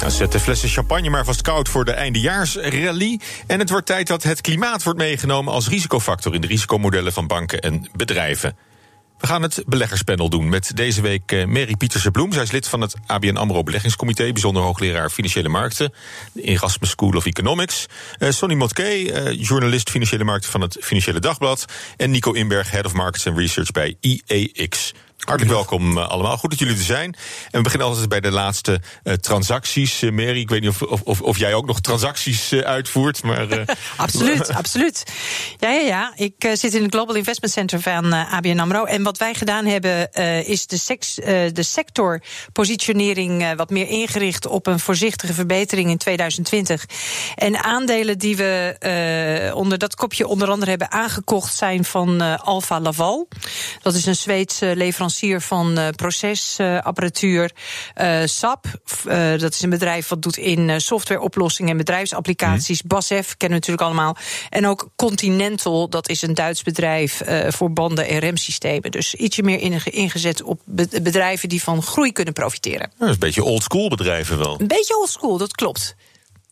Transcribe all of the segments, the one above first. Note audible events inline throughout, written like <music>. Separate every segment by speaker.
Speaker 1: Nou, zet de flessen champagne maar vast koud voor de eindejaarsrally. En het wordt tijd dat het klimaat wordt meegenomen als risicofactor in de risicomodellen van banken en bedrijven. We gaan het beleggerspanel doen met deze week eh, Mary Pieterse Bloem. Zij is lid van het ABN AMRO Beleggingscomité, bijzonder hoogleraar financiële markten, Erasmus School of Economics. Uh, Sonny Motke, uh, journalist financiële markten van het Financiële Dagblad. En Nico Inberg, Head of Markets and Research bij IEX. Hartelijk welkom uh, allemaal. Goed dat jullie er zijn. En we beginnen altijd bij de laatste uh, transacties. Uh, Mary, ik weet niet of, of, of, jij ook nog transacties uitvoert. Maar, <laughs>
Speaker 2: absoluut, <laughs> absoluut. Ja, ja, ja. Ik zit in het Global Investment Center van ABN AMRO. En wat wij gedaan hebben, is de, sex, de sectorpositionering wat meer ingericht op een voorzichtige verbetering in 2020. En aandelen die we onder dat kopje onder andere hebben aangekocht zijn van Alfa Laval. Dat is een Zweedse leverancier leverancier van uh, procesapparatuur. Uh, SAP, uh, dat is een bedrijf wat doet in softwareoplossingen en bedrijfsapplicaties. Mm. BASF kennen we natuurlijk allemaal. En ook Continental, dat is een Duits bedrijf voor banden en remsystemen. Dus ietsje meer ingezet op bedrijven die van groei kunnen profiteren.
Speaker 1: Dat is een beetje oldschool bedrijven wel.
Speaker 2: Een beetje oldschool, dat klopt.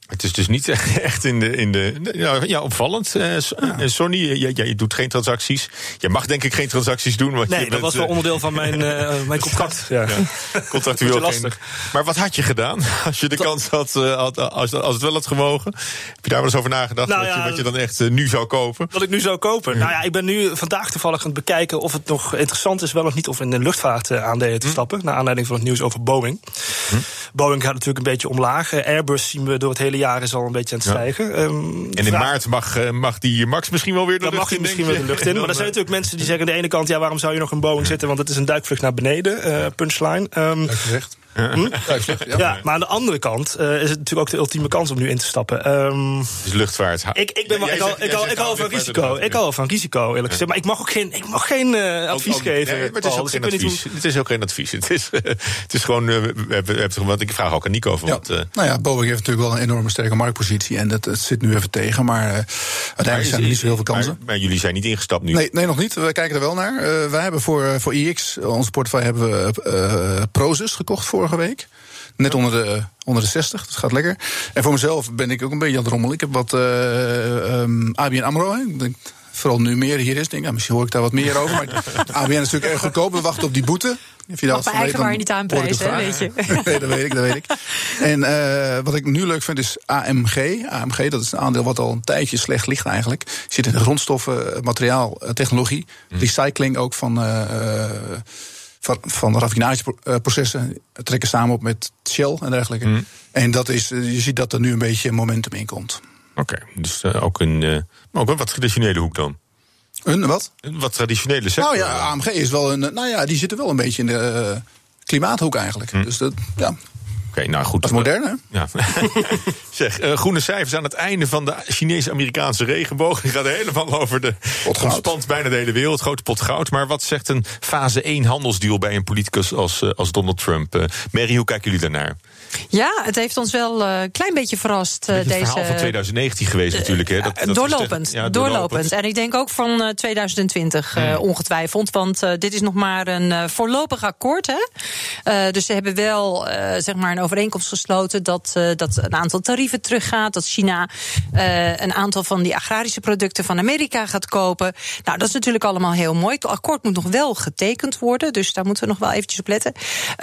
Speaker 1: Het is dus niet <laughs> echt in de. In de ja, opvallend. Uh, Sonny, jij, jij, doet geen transacties. Je mag denk ik geen transacties doen. Want
Speaker 3: nee,
Speaker 1: je
Speaker 3: dat bent, was wel onderdeel van mijn, uh, <laughs> mijn contract.
Speaker 1: Ja. ja. Contractueel lastig. Maar wat had je gedaan <laughs> als je de kans had, had als, als het wel had gewogen? Heb je daar wel eens over nagedacht? Nou, wat, je, wat, je, dan echt nu zou kopen?
Speaker 3: Wat ik nu zou kopen? Nou ja, ik ben nu vandaag toevallig aan het bekijken of het nog interessant is, wel of niet, of in de luchtvaart aandelen te hm. stappen. Naar aanleiding van het nieuws over Boeing. Hm. Boeing gaat natuurlijk een beetje omlaag. Airbus zien we door het hele jaar is al een beetje aan het stijgen. Ja.
Speaker 1: Um, en in maart mag, uh, mag die Max misschien wel weer de lucht
Speaker 3: mag in. misschien wel de lucht in. Maar er zijn <laughs> natuurlijk mensen die zeggen aan de ene kant... ja, waarom zou je nog in Boeing zitten? Want het is een duikvlucht naar beneden, uh, punchline.
Speaker 1: Um, gezegd. Hm?
Speaker 3: Ja, maar aan de andere kant uh, is het natuurlijk ook de ultieme kans om nu in te stappen. Um,
Speaker 1: is luchtvaart.
Speaker 3: Ik, ik, ben wel, ik, al, ik, al, ik hou van risico. Ik hou van risico, eerlijk gezegd. Maar ik mag ook geen, ik mag geen uh, advies geven. Nee,
Speaker 1: het, is ook geen advies. Hoe... het is ook geen advies. Het is, uh, het is gewoon. Uh, we hebben, we hebben, want ik vraag ook aan Nico over. Ja. Wat,
Speaker 4: nou ja, Boeing heeft natuurlijk wel een enorme sterke marktpositie. En dat, het zit nu even tegen. Maar uiteindelijk zijn er niet zo heel veel kansen.
Speaker 1: Maar, maar, jullie zijn niet ingestapt nu?
Speaker 4: Nee, nee nog niet. We kijken er wel naar. wij hebben voor, voor IX, onze portefeuille, hebben we Prozus gekocht vorige week. Net onder de, onder de 60, dat gaat lekker. En voor mezelf ben ik ook een beetje aan het rommelen. Ik heb wat uh, um, ABN AMRO. Ik denk, vooral nu meer hier is. Denk, ja, misschien hoor ik daar wat meer over. Maar <laughs> ABN is natuurlijk erg goedkoop. We wachten op die boete.
Speaker 2: Of je dat eigen waar niet aanprijzen, weet je. <laughs>
Speaker 4: nee, dat weet ik, dat weet ik. En uh, wat ik nu leuk vind is AMG. AMG, dat is een aandeel wat al een tijdje slecht ligt eigenlijk. Zit in de grondstoffen, materiaal, technologie. Mm. Recycling ook van... Uh, van, van raffinageprocessen trekken samen op met Shell en dergelijke. Mm. En dat is, je ziet dat er nu een beetje momentum in komt.
Speaker 1: Oké, dus uh, ook, een, uh, ook een wat traditionele hoek dan?
Speaker 4: Een wat?
Speaker 1: Een wat traditionele sector.
Speaker 4: Nou ja, AMG is wel een. Nou ja, die zitten wel een beetje in de klimaathoek eigenlijk. Mm. Dus dat, ja.
Speaker 1: Oké, nou goed.
Speaker 4: Dat is modern, hè?
Speaker 1: Ja. <laughs> zeg, uh, groene cijfers aan het einde van de Chinese-Amerikaanse regenboog. Die gaat helemaal over de. Ontspant bijna de hele wereld. Grote pot goud. Maar wat zegt een fase 1 handelsdeal bij een politicus als, uh, als Donald Trump? Uh, Mary, hoe kijken jullie daarnaar?
Speaker 2: Ja, het heeft ons wel een uh, klein beetje verrast. Deze,
Speaker 1: het verhaal van 2019 geweest natuurlijk. Hè?
Speaker 2: Dat, dat doorlopend, ja, doorlopend, doorlopend. En ik denk ook van uh, 2020 hmm. ongetwijfeld. Want dit is nog maar een voorlopig akkoord. Hè? dus ze hebben wel zeg maar een overeenkomst gesloten... Dat, dat een aantal tarieven teruggaat. Dat China een aantal van die agrarische producten van Amerika gaat kopen. Nou, dat is natuurlijk allemaal heel mooi. Het akkoord moet nog wel getekend worden. Dus daar moeten we nog wel eventjes op letten.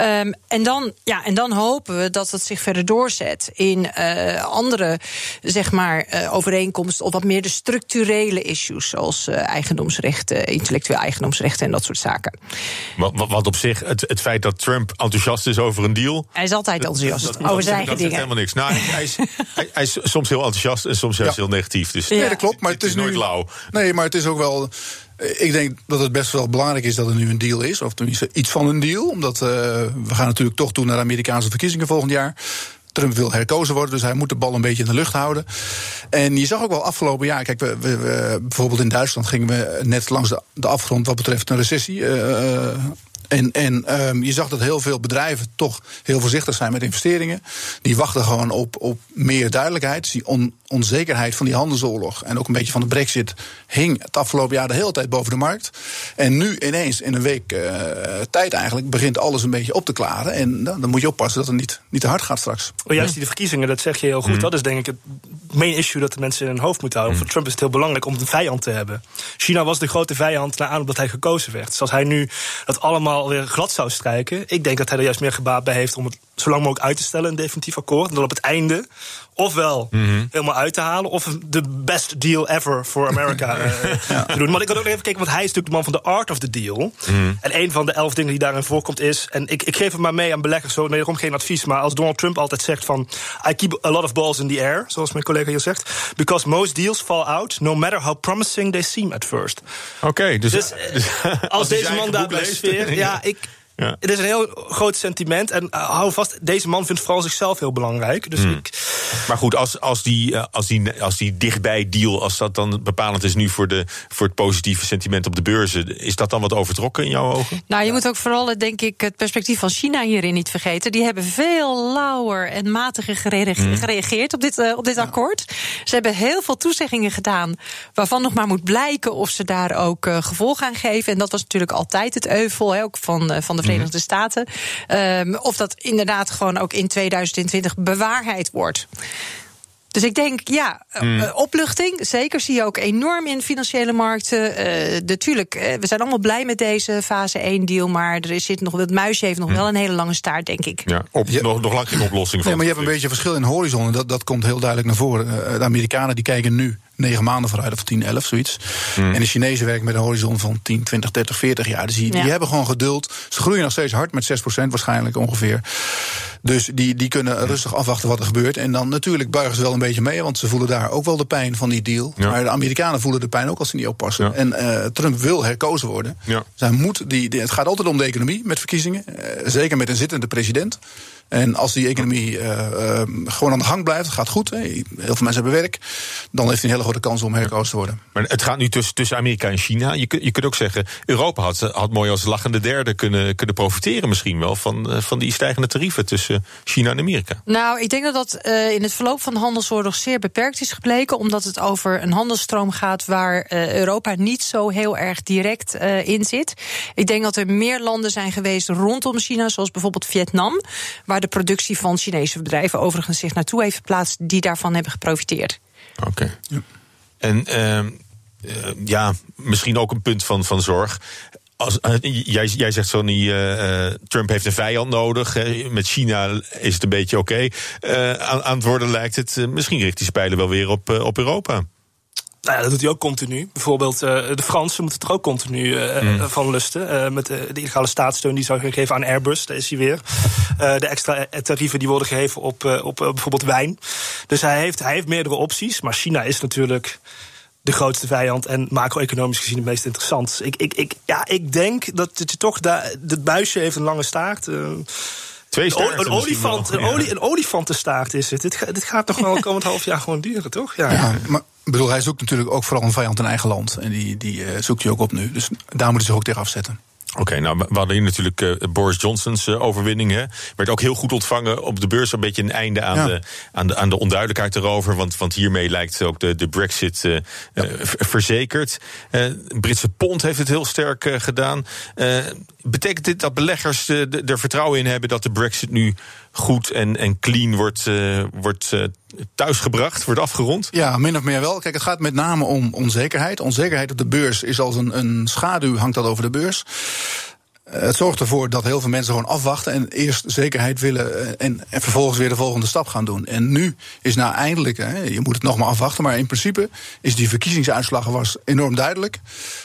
Speaker 2: Um, en, dan, ja, en dan hopen we... dat dat het zich verder doorzet in uh, andere zeg maar, uh, overeenkomsten of wat meer de structurele issues, zoals uh, eigendomsrechten, intellectueel eigendomsrechten en dat soort zaken.
Speaker 1: Wat, wat op zich, het, het feit dat Trump enthousiast is over een deal.
Speaker 2: Hij is altijd enthousiast dat, over zijn eigen dingen.
Speaker 1: helemaal niks. Nou, hij, is, <laughs> hij, hij, is soms heel enthousiast en soms juist ja. heel negatief. Dus
Speaker 4: ja, dat klopt. Maar het is nu.
Speaker 1: lauw.
Speaker 4: Nee, maar het is ook wel Ik denk dat het best wel belangrijk is dat er nu een deal is. Of tenminste iets van een deal. Omdat uh, we gaan natuurlijk toch toe naar de Amerikaanse verkiezingen volgend jaar. Trump wil herkozen worden, dus hij moet de bal een beetje in de lucht houden. En je zag ook wel afgelopen jaar, kijk, we, bijvoorbeeld in Duitsland gingen we net langs de, de afgrond wat betreft een recessie. Uh, en, en um, je zag dat heel veel bedrijven toch heel voorzichtig zijn met investeringen. Die wachten gewoon op, op meer duidelijkheid. Dus die on, onzekerheid van die handelsoorlog en ook een beetje van de brexit hing het afgelopen jaar de hele tijd boven de markt. En nu ineens in een week uh, tijd eigenlijk begint alles een beetje op te klaren. En nou, dan moet je oppassen dat het niet, niet te hard gaat straks.
Speaker 3: Oh, juist die verkiezingen, dat zeg je heel goed. Mm. Dat is denk ik het main issue dat de mensen in hun hoofd moeten houden. Mm. Voor Trump is het heel belangrijk om een vijand te hebben. China was de grote vijand na aan dat hij gekozen werd. Dus als hij nu dat allemaal weer glad zou strijken, ik denk dat hij er juist meer gebaat bij heeft om het zo lang mogelijk uit te stellen, een definitief akkoord. En dan op het einde ofwel mm -hmm. helemaal uit te halen, of de best deal ever voor Amerika uh, <laughs> ja. te doen. Maar ik wil ook even kijken, want hij is natuurlijk de man van de art of the deal. Mm -hmm. En een van de elf dingen die daarin voorkomt is, en ik, ik geef het maar mee aan beleggers, zo wederom geen advies, maar als Donald Trump altijd zegt van, I keep a lot of balls in the air, zoals mijn collega hier zegt, because most deals fall out, no matter how promising they seem at first.
Speaker 1: Oké, okay, dus,
Speaker 3: dus, <laughs> dus als, als deze man daar blijft sfeer, <laughs> ja, ik ja. Het is een heel groot sentiment. En uh, hou vast, deze man vindt vooral zichzelf heel belangrijk. Dus
Speaker 1: hmm.
Speaker 3: ik...
Speaker 1: Maar goed, als, als, die, uh, als, die, als die dichtbij deal, als dat dan bepalend is nu voor, de, voor het positieve sentiment op de beurzen, is dat dan wat overtrokken in jouw ogen?
Speaker 2: Nou, je ja. moet ook vooral, denk ik, het perspectief van China hierin niet vergeten. Die hebben veel lauwer en matiger gereageerd, hmm. gereageerd op dit, uh, op dit ja. akkoord. Ze hebben heel veel toezeggingen gedaan, waarvan nog maar moet blijken of ze daar ook gevolg aan geven. En dat was natuurlijk altijd het euvel, hè, ook van, van de Verenigde Staten. Um, of dat inderdaad gewoon ook in 2020 bewaarheid wordt. Dus ik denk, ja, mm. uh, opluchting. Zeker zie je ook enorm in financiële markten. Uh, natuurlijk, we zijn allemaal blij met deze fase 1 deal. Maar er zit nog, het muisje heeft nog mm. wel een hele lange staart, denk ik.
Speaker 1: Ja, op, ja. Nog, nog lang geen oplossing.
Speaker 4: Nee, maar je hebt een beetje verschil in horizon. En dat, dat komt heel duidelijk naar voren. de Amerikanen die kijken nu negen maanden vooruit, of 10, 11, zoiets. Mm. En de Chinezen werken met een horizon van 10, 20, 30, 40 jaar. Dus die, ja. die hebben gewoon geduld. Ze groeien nog steeds hard, met 6% waarschijnlijk ongeveer. Dus die, die kunnen ja. rustig afwachten wat er gebeurt. En dan natuurlijk buigen ze wel een beetje mee, want ze voelen daar ook wel de pijn van die deal. Ja. Maar de Amerikanen voelen de pijn ook als ze niet oppassen. Ja. En uh, Trump wil herkozen worden. Ja. Zij moet die, die, het gaat altijd om de economie met verkiezingen. Uh, zeker met een zittende president. En als die economie uh, uh, gewoon aan de gang blijft, gaat goed, hè, heel veel mensen hebben werk, dan heeft hij een hele grote kans om herkozen te worden.
Speaker 1: Maar het gaat nu tussen, tussen Amerika en China. Je, kunt, je kunt ook zeggen, Europa had, had mooi als lachende derde kunnen, kunnen profiteren misschien wel van, van die stijgende tarieven tussen China en Amerika.
Speaker 2: Nou, ik denk dat dat uh, in het verloop van de handelsoorlog zeer beperkt is gebleken, omdat het over een handelsstroom gaat waar Europa niet zo heel erg direct in zit. Ik denk dat er meer landen zijn geweest rondom China, zoals bijvoorbeeld Vietnam, waar de productie van Chinese bedrijven overigens zich naartoe heeft geplaatst die daarvan hebben geprofiteerd.
Speaker 1: Oké. Okay. Ja. En uh, uh, ja, misschien ook een punt van, van zorg. Als, uh, jij, jij zegt zo, uh, Trump heeft een vijand nodig. met China is het een beetje oké. Okay. aan, aan het worden lijkt het. misschien richt die spijlen wel weer op, op Europa.
Speaker 3: Nou ja, dat doet hij ook continu. Bijvoorbeeld uh, de Fransen moeten er ook continu uh, mm. van lusten. Uh, met de, de illegale staatssteun die zou geven aan Airbus, daar is hij weer. de extra tarieven die worden gegeven op, op bijvoorbeeld wijn. Dus hij heeft, hij heeft meerdere opties. Maar China is natuurlijk de grootste vijand en macro-economisch gezien het meest interessant. Ik, ik, ik, ja, ik denk dat je toch daar. Het buisje heeft een lange staart.
Speaker 1: Twee
Speaker 3: een, een olifant, wel, een, ja. olie, een olifantenstaart is het. Dit, dit gaat toch wel komend half jaar gewoon duren, toch?
Speaker 4: Ja, ja maar ik bedoel, hij zoekt natuurlijk ook vooral een vijand in eigen land. En die, die uh, zoekt hij ook op nu. Dus daar moet hij zich ook tegen afzetten.
Speaker 1: Oké, okay, nou, we hadden hier natuurlijk uh, Boris Johnson's uh, overwinning. Hè. Werd ook heel goed ontvangen op de beurs. Een beetje een einde aan, ja. de, aan, de, aan de onduidelijkheid erover. Want, want hiermee lijkt ook de, de Brexit uh, ja. verzekerd. Britse pond heeft het heel sterk gedaan. Betekent dit dat beleggers er vertrouwen in hebben dat de Brexit nu goed en, en clean wordt, wordt thuisgebracht, wordt afgerond?
Speaker 4: Ja, min of meer wel. Kijk, het gaat met name om onzekerheid. Onzekerheid op de beurs is als een, een schaduw, hangt dat over de beurs. Het zorgt ervoor dat heel veel mensen gewoon afwachten en eerst zekerheid willen en, en vervolgens weer de volgende stap gaan doen. En nu is nou eindelijk, hè, je moet het nog maar afwachten, maar in principe is die verkiezingsuitslag was enorm duidelijk.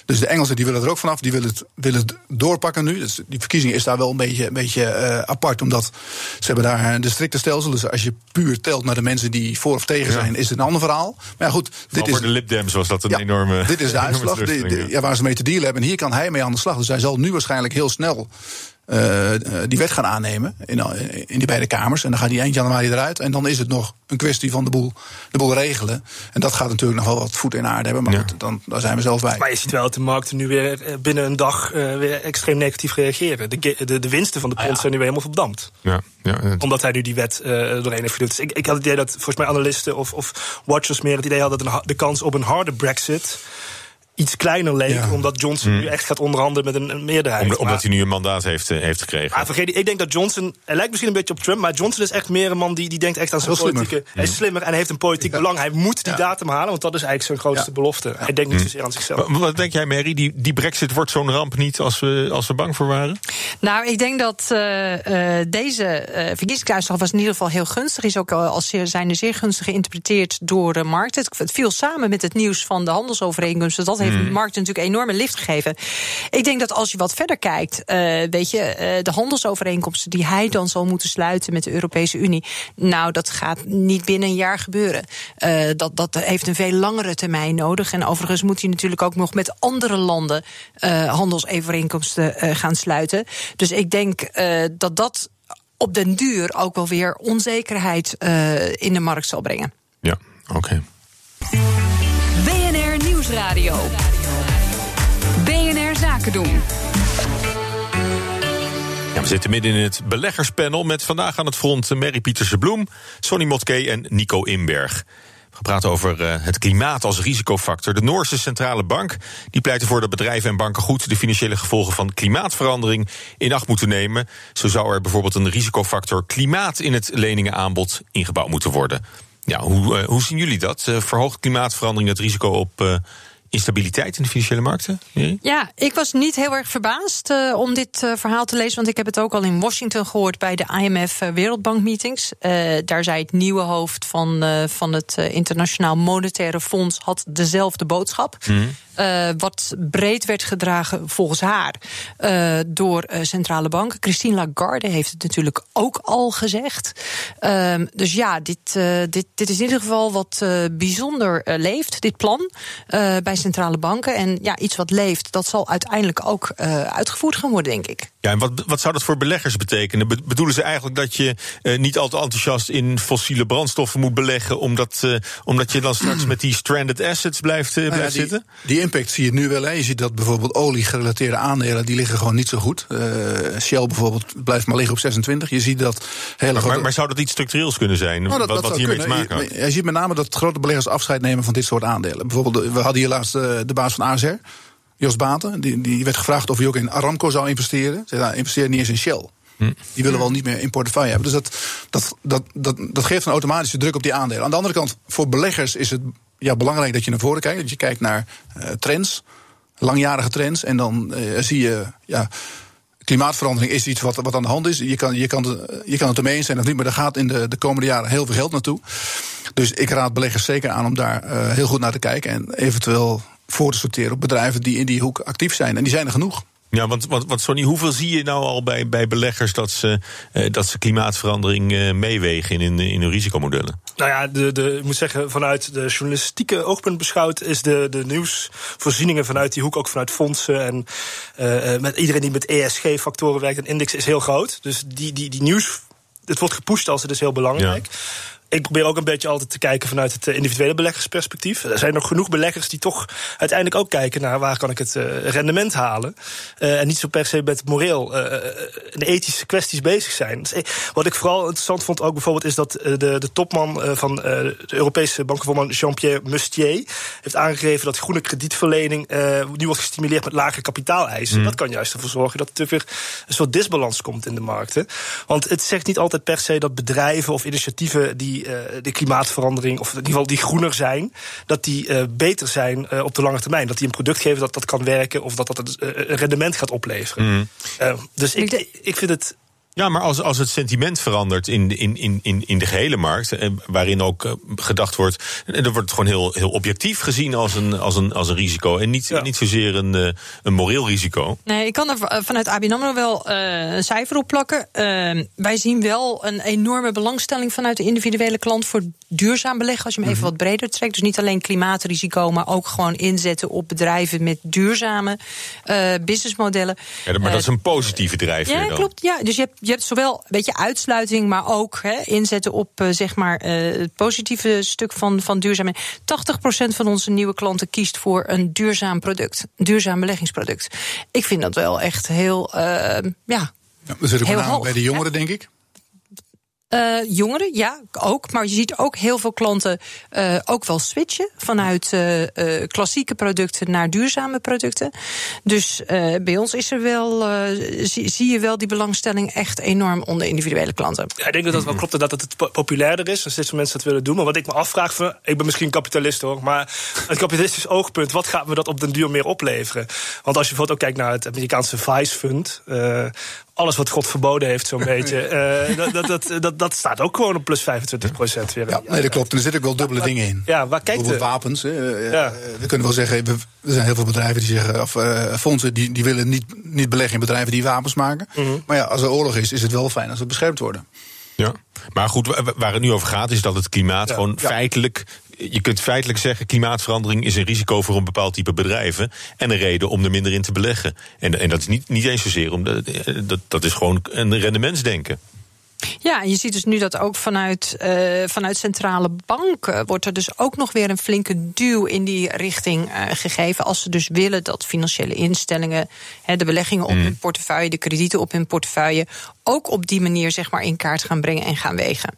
Speaker 4: Dus de Engelsen die willen er ook vanaf, die willen het, willen het doorpakken nu. Dus die verkiezing is daar wel een beetje, een beetje uh, apart, omdat ze hebben daar de strikte stelsel. Dus als je puur telt naar de mensen die voor of tegen zijn, is het een ander verhaal. Maar ja, goed,
Speaker 1: dit is, voor de lipdems was dat een ja, enorme.
Speaker 4: Dit is de <laughs> uitslag ja, waar ze mee te dealen hebben. En hier kan hij mee aan de slag. Dus hij zal nu waarschijnlijk heel snel uh, die wet gaan aannemen in, in die beide kamers. En dan gaat die eind januari eruit. En dan is het nog een kwestie van de boel, de boel regelen. En dat gaat natuurlijk nog wel wat voet in aarde hebben. Maar goed, dan, daar zijn we zelf bij.
Speaker 3: Maar je ziet wel dat de markten nu weer eh, binnen een dag uh, weer extreem negatief reageren. De, de, de winsten van de pond ah, zijn nu weer helemaal verdampt.
Speaker 1: Ja, ja,
Speaker 3: Omdat hij nu die wet uh, doorheen heeft geduwd. Dus ik, ik had het idee dat volgens mij analisten of, of watchers meer het idee hadden dat de kans op een harde brexit iets kleiner leek. Omdat Johnson hmm. nu echt gaat onderhandelen met een, meerderheid.
Speaker 1: omdat hij nu een mandaat heeft, eh, heeft gekregen.
Speaker 3: Maar vergeet, ik denk dat Johnson. Hij lijkt misschien een beetje op Trump. Maar Johnson is echt meer een man die, die denkt echt aan zijn politieke. Slimmer. Hij is slimmer en heeft een politiek belang. Hij moet die datum halen. Want dat is eigenlijk zijn grootste belofte. Hij denkt niet hmm. zozeer aan zichzelf.
Speaker 1: Wat denk jij, Mary? Die, die Brexit wordt zo'n ramp niet als we, als we bang voor waren?
Speaker 2: Nou, ik denk dat uh, uh, deze uh, verkiezingsuitslag was in ieder geval heel gunstig. Is ook als zeer, zijn zeer gunstig geïnterpreteerd door de markt. Het, viel samen met het nieuws van de handelsovereenkomsten. Dat heeft hmm. de markt natuurlijk enorme lift gegeven. Ik denk dat als je wat verder kijkt, uh, weet je, uh, de handelsovereenkomsten die hij dan zal moeten sluiten met de Europese Unie. Nou, dat gaat niet binnen een jaar gebeuren. Uh, dat, dat heeft een veel langere termijn nodig. En overigens moet hij natuurlijk ook nog met andere landen handelsovereenkomsten gaan sluiten. Dus ik denk dat dat op den duur ook wel weer onzekerheid in de markt zal brengen.
Speaker 1: Ja, oké.
Speaker 5: Nieuwsradio. BNR Zaken doen.
Speaker 1: We zitten midden in het beleggerspanel met vandaag aan het front Mary Pieterse Bloem, Sonny Motke en Nico Inberg. We praten over uh, het klimaat als risicofactor. De Noorse Centrale Bank die pleit ervoor dat bedrijven en banken goed de financiële gevolgen van klimaatverandering in acht moeten nemen. Zo zou er bijvoorbeeld een risicofactor klimaat in het leningenaanbod ingebouwd moeten worden. Ja, hoe, uh, hoe zien jullie dat? Uh, verhoogt klimaatverandering het risico op instabiliteit in de financiële markten?
Speaker 2: Ja, ik was niet heel erg verbaasd uh, om dit uh, verhaal te lezen. Want ik heb het ook al in Washington gehoord bij de IMF uh, Wereldbank meetings. daar zei het nieuwe hoofd van, van het Internationaal Monetaire Fonds had dezelfde boodschap. Mm. Uh, wat breed werd gedragen volgens haar uh, door uh, centrale banken. Christine Lagarde heeft het natuurlijk ook al gezegd. Ehm, dus ja, dit, dit, dit is in ieder geval wat bijzonder leeft, dit plan bij centrale banken. En ja, iets wat leeft, dat zal uiteindelijk ook uitgevoerd gaan worden, denk ik.
Speaker 1: Ja, en wat, wat zou dat voor beleggers betekenen? Bedoelen ze eigenlijk dat je niet al te enthousiast in fossiele brandstoffen moet beleggen, omdat, omdat je dan straks <clears throat> met die stranded assets blijft, nou blijft zitten?
Speaker 4: Die impact zie je nu wel. Hè. Je ziet dat bijvoorbeeld olie-gerelateerde aandelen... die liggen gewoon niet zo goed. Uh, Shell bijvoorbeeld blijft maar liggen op 26. Je ziet dat hele
Speaker 1: maar, maar, zou dat iets structureels kunnen zijn? Nou, dat, wat, wat hiermee te maken
Speaker 4: Je, je ziet met name dat grote beleggers afscheid nemen van dit soort aandelen. Bijvoorbeeld, we hadden hier laatst uh, de baas van ASR... Jos Baten, die, die werd gevraagd of hij ook in Aramco zou investeren. Ze nou, investeer niet eens in Shell. Hm. Die willen wel niet meer in portefeuille hebben. Dus dat, dat, dat, dat, dat geeft een automatische druk op die aandelen. Aan de andere kant, voor beleggers is het ja, belangrijk dat je naar voren kijkt. Dat je kijkt naar uh, trends, langjarige trends. En dan uh, zie je, ja, klimaatverandering is iets wat, wat aan de hand is. Je kan, je, kan, je kan het ermee eens zijn of niet, maar daar gaat in de, de komende jaren heel veel geld naartoe. Dus ik raad beleggers zeker aan om daar heel goed naar te kijken. En eventueel voor te sorteren op bedrijven die in die hoek actief zijn. En die zijn er genoeg.
Speaker 1: Ja, want, want, want Sonny, hoeveel zie je nou al bij, bij beleggers dat ze, eh, dat ze klimaatverandering eh, meewegen in, in hun risicomodellen?
Speaker 3: Nou ja, de, de, ik moet zeggen, vanuit de journalistieke oogpunt beschouwd, is de, de nieuwsvoorzieningen vanuit die hoek, ook vanuit fondsen en uh, met iedereen die met ESG-factoren werkt, een index is heel groot. Dus die, die, die nieuws, het wordt gepusht als het is heel belangrijk. Ja ik probeer ook een beetje altijd te kijken vanuit het eh, individuele beleggersperspectief. Er zijn nog genoeg beleggers die toch uiteindelijk ook kijken naar waar kan ik het uh, rendement halen. Uh, en niet zo per se met moreel uh, en ethische kwesties bezig zijn. Dus, wat ik vooral interessant vond ook bijvoorbeeld is dat de, de topman van de Europese bankenvoorman Jean-Pierre Mustier heeft aangegeven dat groene kredietverlening nu wordt gestimuleerd met lagere kapitaaleisen. Mm. Dat kan juist ervoor zorgen dat er weer een soort disbalans komt in de markten. Want het zegt niet altijd per se dat bedrijven of initiatieven die eh, de klimaatverandering, of in ieder geval die groener zijn, dat die eh, beter zijn eh, op de lange termijn. Dat die een product geven dat dat kan werken of dat dat een rendement gaat opleveren.
Speaker 1: Mm.
Speaker 3: Eh, dus ik, ik vind het.
Speaker 1: Ja, maar als, als het sentiment verandert in, in, in, in, in de gehele markt, eh, waarin ook eh, gedacht wordt, en dan wordt het gewoon heel, heel objectief gezien als een, als een, als een risico en niet,
Speaker 3: Ja.
Speaker 1: niet zozeer een, eh, een moreel risico.
Speaker 2: Nee, ik kan er eh, vanuit ABN AMRO wel eh, een cijfer op plakken. Eh, wij zien wel een enorme belangstelling vanuit de individuele klant voor duurzaam beleggen. Als je hem even wat breder trekt. Dus niet alleen klimaatrisico, maar ook gewoon inzetten op bedrijven met duurzame eh, businessmodellen.
Speaker 1: Ja, maar dat is
Speaker 2: Eh,
Speaker 1: een positieve drijfveer
Speaker 2: ja,
Speaker 1: dan.
Speaker 2: klopt. Ja. Dus je hebt, je hebt zowel een beetje uitsluiting, maar ook hè, inzetten op eh, zeg maar, eh, het positieve stuk van, van duurzaamheid. 80% van onze nieuwe klanten kiest voor een duurzaam product, een duurzaam beleggingsproduct. Ik vind dat wel echt heel, eh, ja.
Speaker 4: Ja, we zitten
Speaker 2: hoog,
Speaker 4: bij de jongeren, denk ik.
Speaker 2: Eh, jongeren, ja, ook. Maar je ziet ook heel veel klanten eh, ook wel switchen vanuit eh, eh, klassieke producten naar duurzame producten. Dus eh, bij ons is er wel, eh, zie, zie je wel die belangstelling echt enorm onder individuele klanten.
Speaker 3: Ja, ik denk dat dat wel klopt en dat het po- populairder is en steeds meer mensen dat willen doen. Maar wat ik me afvraag, van, ik ben misschien kapitalist hoor, maar het kapitalistisch oogpunt, wat gaat me dat op den duur meer opleveren? Want als je bijvoorbeeld ook kijkt naar het Amerikaanse Vice Fund. Eh, alles wat God verboden heeft, zo'n <laughs> beetje. eh, dat, dat, dat, dat, dat staat ook gewoon op plus 25 procent weer.
Speaker 4: Ja, nee, dat klopt. En er zitten ook wel dubbele dingen in.
Speaker 3: Ja, waar kijkt
Speaker 4: Bijvoorbeeld
Speaker 3: de...
Speaker 4: wapens. hè. Eh,
Speaker 3: Ja.
Speaker 4: We kunnen wel zeggen, we- er zijn heel veel bedrijven die zeggen, of eh, fondsen die, die willen niet, niet beleggen in bedrijven die wapens maken.
Speaker 3: Mhm.
Speaker 4: Maar ja, als er oorlog is, is het wel fijn als ze beschermd worden.
Speaker 1: Ja. Maar goed, wa- waar het nu over gaat is dat het klimaat
Speaker 3: Ja.
Speaker 1: gewoon
Speaker 4: Ja.
Speaker 1: feitelijk. Je kunt feitelijk zeggen, klimaatverandering is een risico voor een bepaald type bedrijven. En een reden om er minder in te beleggen. En, en dat is niet, niet eens zozeer om. De, dat, dat is gewoon een rendementsdenken.
Speaker 2: Ja, en je ziet dus nu dat ook vanuit, eh, vanuit centrale banken wordt er dus ook nog weer een flinke duw in die richting eh, gegeven. Als ze dus willen dat financiële instellingen hè, de beleggingen op hun portefeuille, de kredieten op hun portefeuille, ook op die manier zeg maar in kaart gaan brengen en gaan wegen.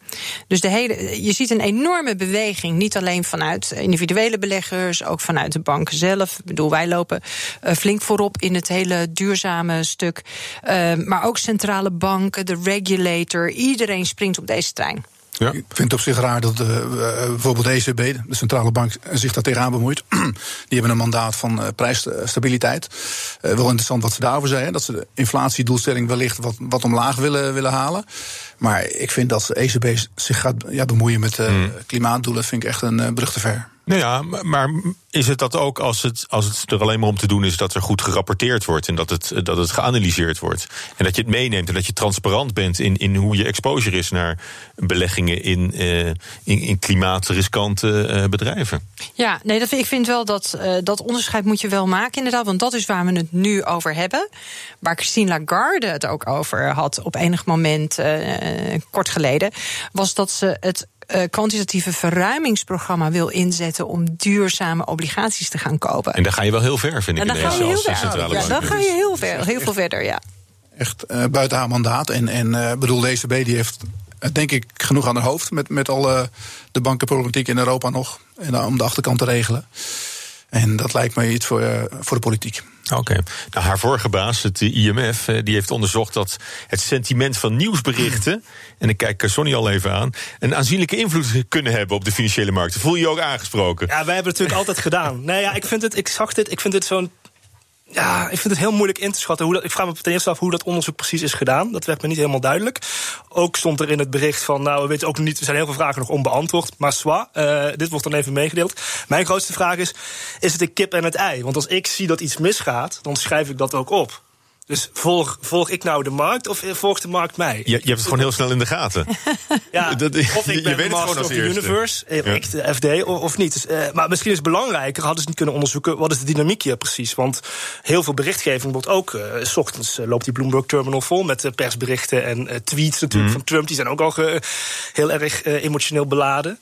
Speaker 2: Dus de hele, je ziet een enorme beweging, niet alleen vanuit individuele beleggers, ook vanuit de banken zelf. Ik bedoel, wij lopen eh, flink voorop in het hele duurzame stuk. Maar ook centrale banken, de regulator, iedereen springt op deze trein.
Speaker 1: Ja.
Speaker 4: Ik vind het op zich raar dat eh, eh, bijvoorbeeld de ECB, de centrale bank, zich daar tegenaan bemoeit. <clears throat> Die hebben een mandaat van eh, prijsstabiliteit. Eh, wel interessant wat ze daarover zeggen. Dat ze de inflatiedoelstelling wellicht wat, wat omlaag willen, willen halen. Maar ik vind dat de ECB zich gaat ja, bemoeien met eh, klimaatdoelen, vind ik echt een uh, brug te ver.
Speaker 1: Nou ja, maar- is het dat ook als het, als het er alleen maar om te doen is dat er goed gerapporteerd wordt en dat het, dat het geanalyseerd wordt? En dat je het meeneemt en dat je transparant bent in, in hoe je exposure is naar beleggingen in, eh, in, in klimaatriskante eh, bedrijven?
Speaker 2: Ja, nee, dat, ik vind wel dat uh, dat onderscheid moet je wel maken, inderdaad. Want dat is waar we het nu over hebben. Waar Christine Lagarde het ook over had op enig moment, kort geleden, was dat ze het uh, kwantitatieve verruimingsprogramma wil inzetten om duurzame obligaties te gaan kopen.
Speaker 1: En daar ga je wel heel ver, vind ik.
Speaker 2: En dan ga je heel ver. Ja, dan ga je heel ver, heel veel verder, ja.
Speaker 4: Echt uh, buiten haar mandaat. En, en uh, bedoel, de ECB die heeft denk ik genoeg aan haar hoofd met, met alle de bankenproblematiek in Europa nog. En om de achterkant te regelen. En dat lijkt me iets voor, uh, voor de politiek.
Speaker 1: Oké. Okay. Nou, haar vorige baas, het IMF, die heeft onderzocht dat het sentiment van nieuwsberichten, en ik kijk Sonny al even aan, een aanzienlijke invloed kunnen hebben op de financiële markten. Voel je je ook aangesproken?
Speaker 3: Ja, wij hebben het natuurlijk altijd gedaan. Nee, ja, ik vind het, ik zag dit, ik vind dit zo'n ja, ik vind het heel moeilijk in te schatten. Hoe dat, ik vraag me ten eerste af hoe dat onderzoek precies is gedaan. Dat werd me niet helemaal duidelijk. Ook stond er in het bericht van, nou, we weten ook niet, er zijn heel veel vragen nog onbeantwoord. Maar swa, uh, dit wordt dan even meegedeeld. Mijn grootste vraag is, is het de kip en het ei? Want als ik zie dat iets misgaat, dan schrijf ik dat ook op. Dus volg, volg ik nou de markt of volgt de markt mij?
Speaker 1: Je, je hebt het gewoon heel snel in de gaten. <laughs>
Speaker 3: ja,
Speaker 1: dat,
Speaker 3: of ik ben
Speaker 1: je weet het
Speaker 3: of the universe, ja. ik de FD, of, of niet. Dus, uh, maar misschien is het belangrijker, hadden ze niet kunnen onderzoeken... wat is de dynamiek hier precies? Want heel veel berichtgeving wordt ook... Uh, s ochtends uh, loopt die Bloomberg Terminal vol met persberichten en tweets natuurlijk mm. van Trump. Die zijn ook al heel erg emotioneel beladen.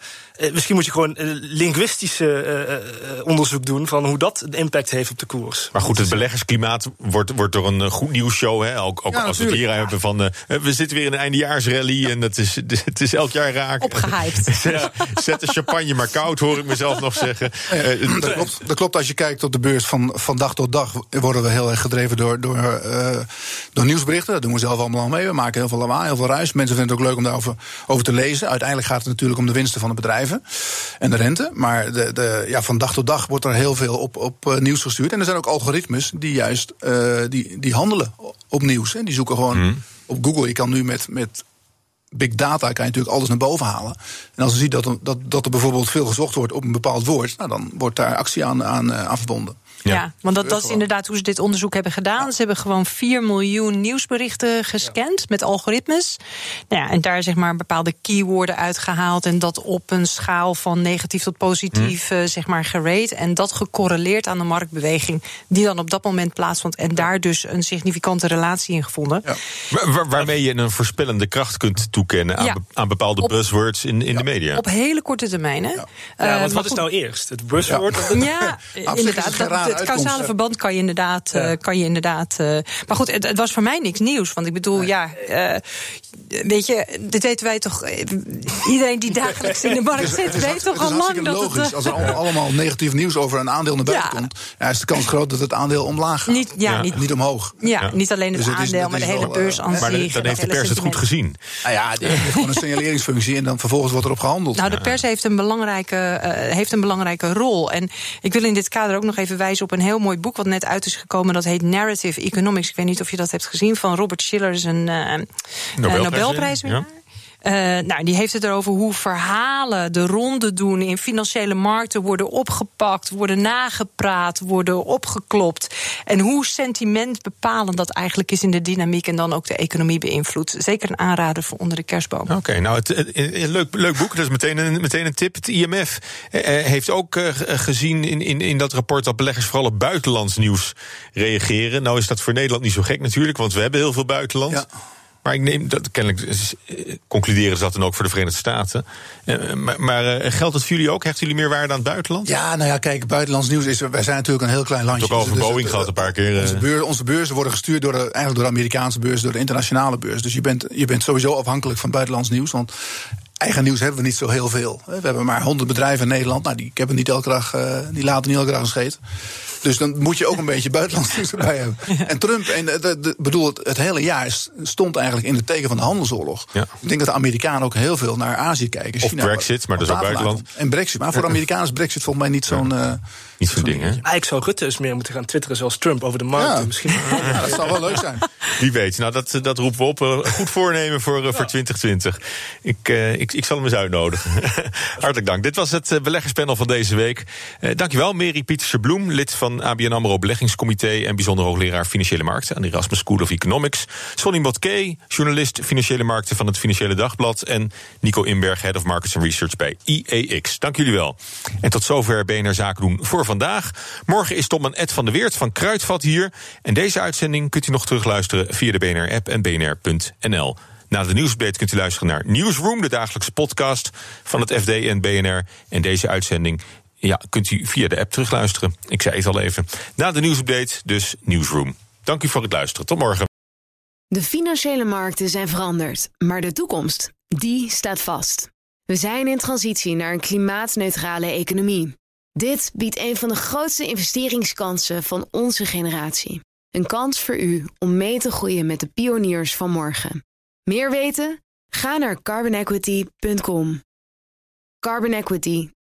Speaker 3: Misschien moet je gewoon linguïstische onderzoek doen van hoe dat een impact heeft op de koers.
Speaker 1: Maar goed, het beleggersklimaat wordt, wordt door een goed nieuws show. Hè? Ook, ook
Speaker 4: Ja,
Speaker 1: als we het hier hebben van. eh, we zitten weer in de eindejaarsrally en dat is, het is elk jaar raak.
Speaker 2: Opgehyped. <laughs>
Speaker 1: Zet de champagne maar koud, hoor ik mezelf nog zeggen. Eh,
Speaker 4: Dat klopt, dat klopt. Als je kijkt op de beurs van, van dag tot dag, worden we heel erg gedreven door, door, eh, door nieuwsberichten. Dat doen we zelf allemaal mee. We maken heel veel lawaai, heel veel ruis. Mensen vinden het ook leuk om daarover over te lezen. Uiteindelijk gaat het natuurlijk om de winsten van de bedrijven en de rente. Maar de, de, ja, van dag tot dag wordt er heel veel op, op eh, nieuws gestuurd. En er zijn ook algoritmes die juist eh, die, die handelen op nieuws. En die zoeken gewoon op Google. Je kan nu met. met Big data kan je natuurlijk alles naar boven halen. En als je ziet dat er, dat, dat er bijvoorbeeld veel gezocht wordt op een bepaald woord, nou, dan wordt daar actie aan, aan, eh, aan verbonden.
Speaker 2: Ja, want dat, dat is inderdaad hoe ze dit onderzoek hebben gedaan. Ze hebben gewoon 4 miljoen nieuwsberichten gescand met algoritmes. Nou ja, en daar zeg maar bepaalde keywords uitgehaald. En dat op een schaal van negatief tot positief eh, zeg maar gerate. En dat gecorreleerd aan de marktbeweging die dan op dat moment plaatsvond. En daar dus een significante relatie in gevonden.
Speaker 4: Ja.
Speaker 1: waar- waar- waarmee je een voorspellende kracht kunt toekennen aan,
Speaker 2: Ja.
Speaker 1: be- aan bepaalde
Speaker 2: Op-
Speaker 1: buzzwords in, in de media.
Speaker 2: Op hele korte termijn, hè?
Speaker 3: Ja,
Speaker 2: Eh,
Speaker 3: want
Speaker 2: maar
Speaker 3: wat is nou eerst? Het buzzword? of het-
Speaker 2: Ja, <laughs> inderdaad.
Speaker 4: het
Speaker 2: Dat,
Speaker 4: rare
Speaker 2: het causale verband kan je inderdaad. eh, kan je inderdaad eh, maar goed, het, het was voor mij niks nieuws. Want ik bedoel, ja. eh, weet je, dit weten wij toch. Iedereen die dagelijks in de markt zit, weet
Speaker 4: Het
Speaker 2: toch al lang dat het.
Speaker 4: logisch.
Speaker 2: eh,
Speaker 4: Als er allemaal, negatief nieuws over een aandeel naar buiten
Speaker 2: Ja.
Speaker 4: komt, ja, is de kans groot dat het aandeel omlaag gaat.
Speaker 2: Niet, ja,
Speaker 1: Ja.
Speaker 2: Niet,
Speaker 4: Niet omhoog.
Speaker 2: ja,
Speaker 1: Ja.
Speaker 2: niet alleen het
Speaker 4: Dus het is-
Speaker 2: aandeel,
Speaker 4: het
Speaker 2: maar de hele beurs aan
Speaker 1: maar
Speaker 2: zich.
Speaker 1: dan, heeft de pers het goed gezien.
Speaker 4: Nou ja, die heeft gewoon een signaleringsfunctie en dan vervolgens wordt erop gehandeld.
Speaker 2: Nou, de pers heeft een, belangrijke, eh, heeft een belangrijke rol. En ik wil in dit kader ook nog even wijzen op een heel mooi boek... wat net uit is gekomen, dat heet Narrative Economics. Ik weet niet of je dat hebt gezien, van Robert Schiller, is een eh, eh,
Speaker 1: Nobelprijs,
Speaker 2: Eh, nou, die heeft het erover hoe verhalen de ronde doen in financiële markten worden opgepakt, worden nagepraat, worden opgeklopt. En hoe sentiment bepalend dat eigenlijk is in de dynamiek en dan ook de economie beïnvloedt. Zeker een aanrader voor onder de kerstboom.
Speaker 1: Oké, nou, het, leuk, leuk boek. Dat is meteen een, meteen een tip. Het IMF eh, eh, heeft ook eh, ge- gezien in, in, in dat rapport dat beleggers vooral op buitenlands nieuws reageren. Nou is dat voor Nederland niet zo gek natuurlijk, want we hebben heel veel buitenland.
Speaker 4: Ja.
Speaker 1: Maar ik neem dat kennelijk concluderen ze dat dan ook voor de Verenigde Staten. Eh, maar maar eh, geldt dat voor jullie ook? Hechten jullie meer waarde aan het buitenland?
Speaker 4: Ja, nou ja, kijk, buitenlands nieuws is. Wij zijn natuurlijk een heel klein landje.
Speaker 1: Het ook over
Speaker 4: Dus- dus
Speaker 1: Boeing
Speaker 4: het-
Speaker 1: gehad een paar keer, eh.
Speaker 4: Onze, beur- onze beurzen worden gestuurd door de, eigenlijk door de Amerikaanse beurs, door de internationale beurs. Dus je bent, je bent sowieso afhankelijk van buitenlands nieuws. Want eigen nieuws hebben we niet zo heel veel. We hebben maar 100 bedrijven in Nederland. Nou, die ik heb het niet elke dag, die laten niet elke dag een scheet. Dus dan moet je ook een beetje buitenlands nieuws <laughs> erbij hebben. En Trump, en de, de- de- bedoel, het, het hele jaar stond eigenlijk in het teken van de handelsoorlog.
Speaker 1: Ja.
Speaker 4: Ik denk dat de Amerikanen ook heel veel naar Azië kijken.
Speaker 1: Of Brexit, maar dat is ook buitenland.
Speaker 4: En Brexit. Maar voor de Amerikanen is Brexit volgens mij niet zo'n. eh,
Speaker 1: Niet zo'n ding, hè?
Speaker 3: Eigenlijk zou Rutte eens meer moeten gaan twitteren zoals Trump over de markt.
Speaker 4: Ja.
Speaker 3: Misschien. <laughs>
Speaker 4: ja, dat zou wel leuk zijn. <laughs>
Speaker 1: Wie weet. Nou, dat, dat roepen we op. Eh, Goed voornemen voor, eh, voor 2020. Ik, eh, ik, ik zal hem eens uitnodigen. Hartelijk dank. Dit was het beleggerspanel van deze week. Eh, dankjewel, Mary Pieterse Bloem, lid van ABN AMRO Beleggingscomité... en bijzonder hoogleraar Financiële Markten aan de Erasmus School of Economics. Sonny Botke, journalist Financiële Markten van het Financiële Dagblad... en Nico Inberg, Head of Markets and Research bij IEX. Dank jullie wel. En tot zover BNR Zaken doen voor vandaag. Morgen is Tom en Ed van de Weert van Kruidvat hier. En deze uitzending kunt u nog terugluisteren via de BNR-app en bnr.nl. Na de nieuwsupdate kunt u luisteren naar Newsroom, de dagelijkse podcast van het FD en BNR. En deze uitzending ja, kunt u via de app terugluisteren. Ik zei het al even. Na de nieuwsupdate dus Newsroom. Dank u voor het luisteren. Tot morgen.
Speaker 6: De financiële markten zijn veranderd, maar de toekomst, die staat vast. We zijn in transitie naar een klimaatneutrale economie. Dit biedt een van de grootste investeringskansen van onze generatie. Een kans voor u om mee te groeien met de pioniers van morgen. Meer weten? Ga naar carbonequity.com. Carbon Equity.